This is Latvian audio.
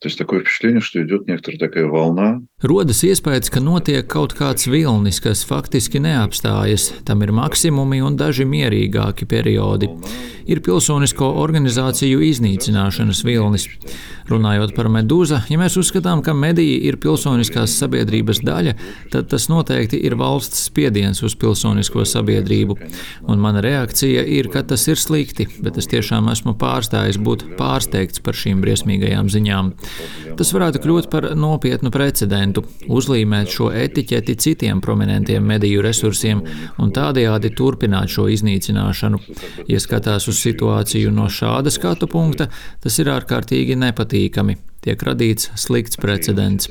То есть такое впечатление, что идет некоторая такая волна. Rodas iespējas, ka notiek kaut kāds vilnis, kas faktiski neapstājas. Tam ir maksimumi un daži mierīgāki periodi. Ir pilsonisko organizāciju iznīcināšanas vilnis. Runājot par medūzu, ja mēs uzskatām, ka mediji ir pilsoniskās sabiedrības daļa, tad tas noteikti ir valsts spiediens uz pilsonisko sabiedrību. Un mana reakcija ir, ka tas ir slikti, bet es tiešām esmu pārstājis būt pārsteigts par šīm briesmīgajām ziņām. Tas varētu kļūt par nopietnu precedentu, uzlīmēt šo etiķeti citiem prominentiem mediju resursiem un tādējādi turpināt šo iznīcināšanu. Ja skatās uz situāciju no šāda skatu punkta, tas ir ārkārtīgi nepatīkami. Tiek radīts slikts precedents.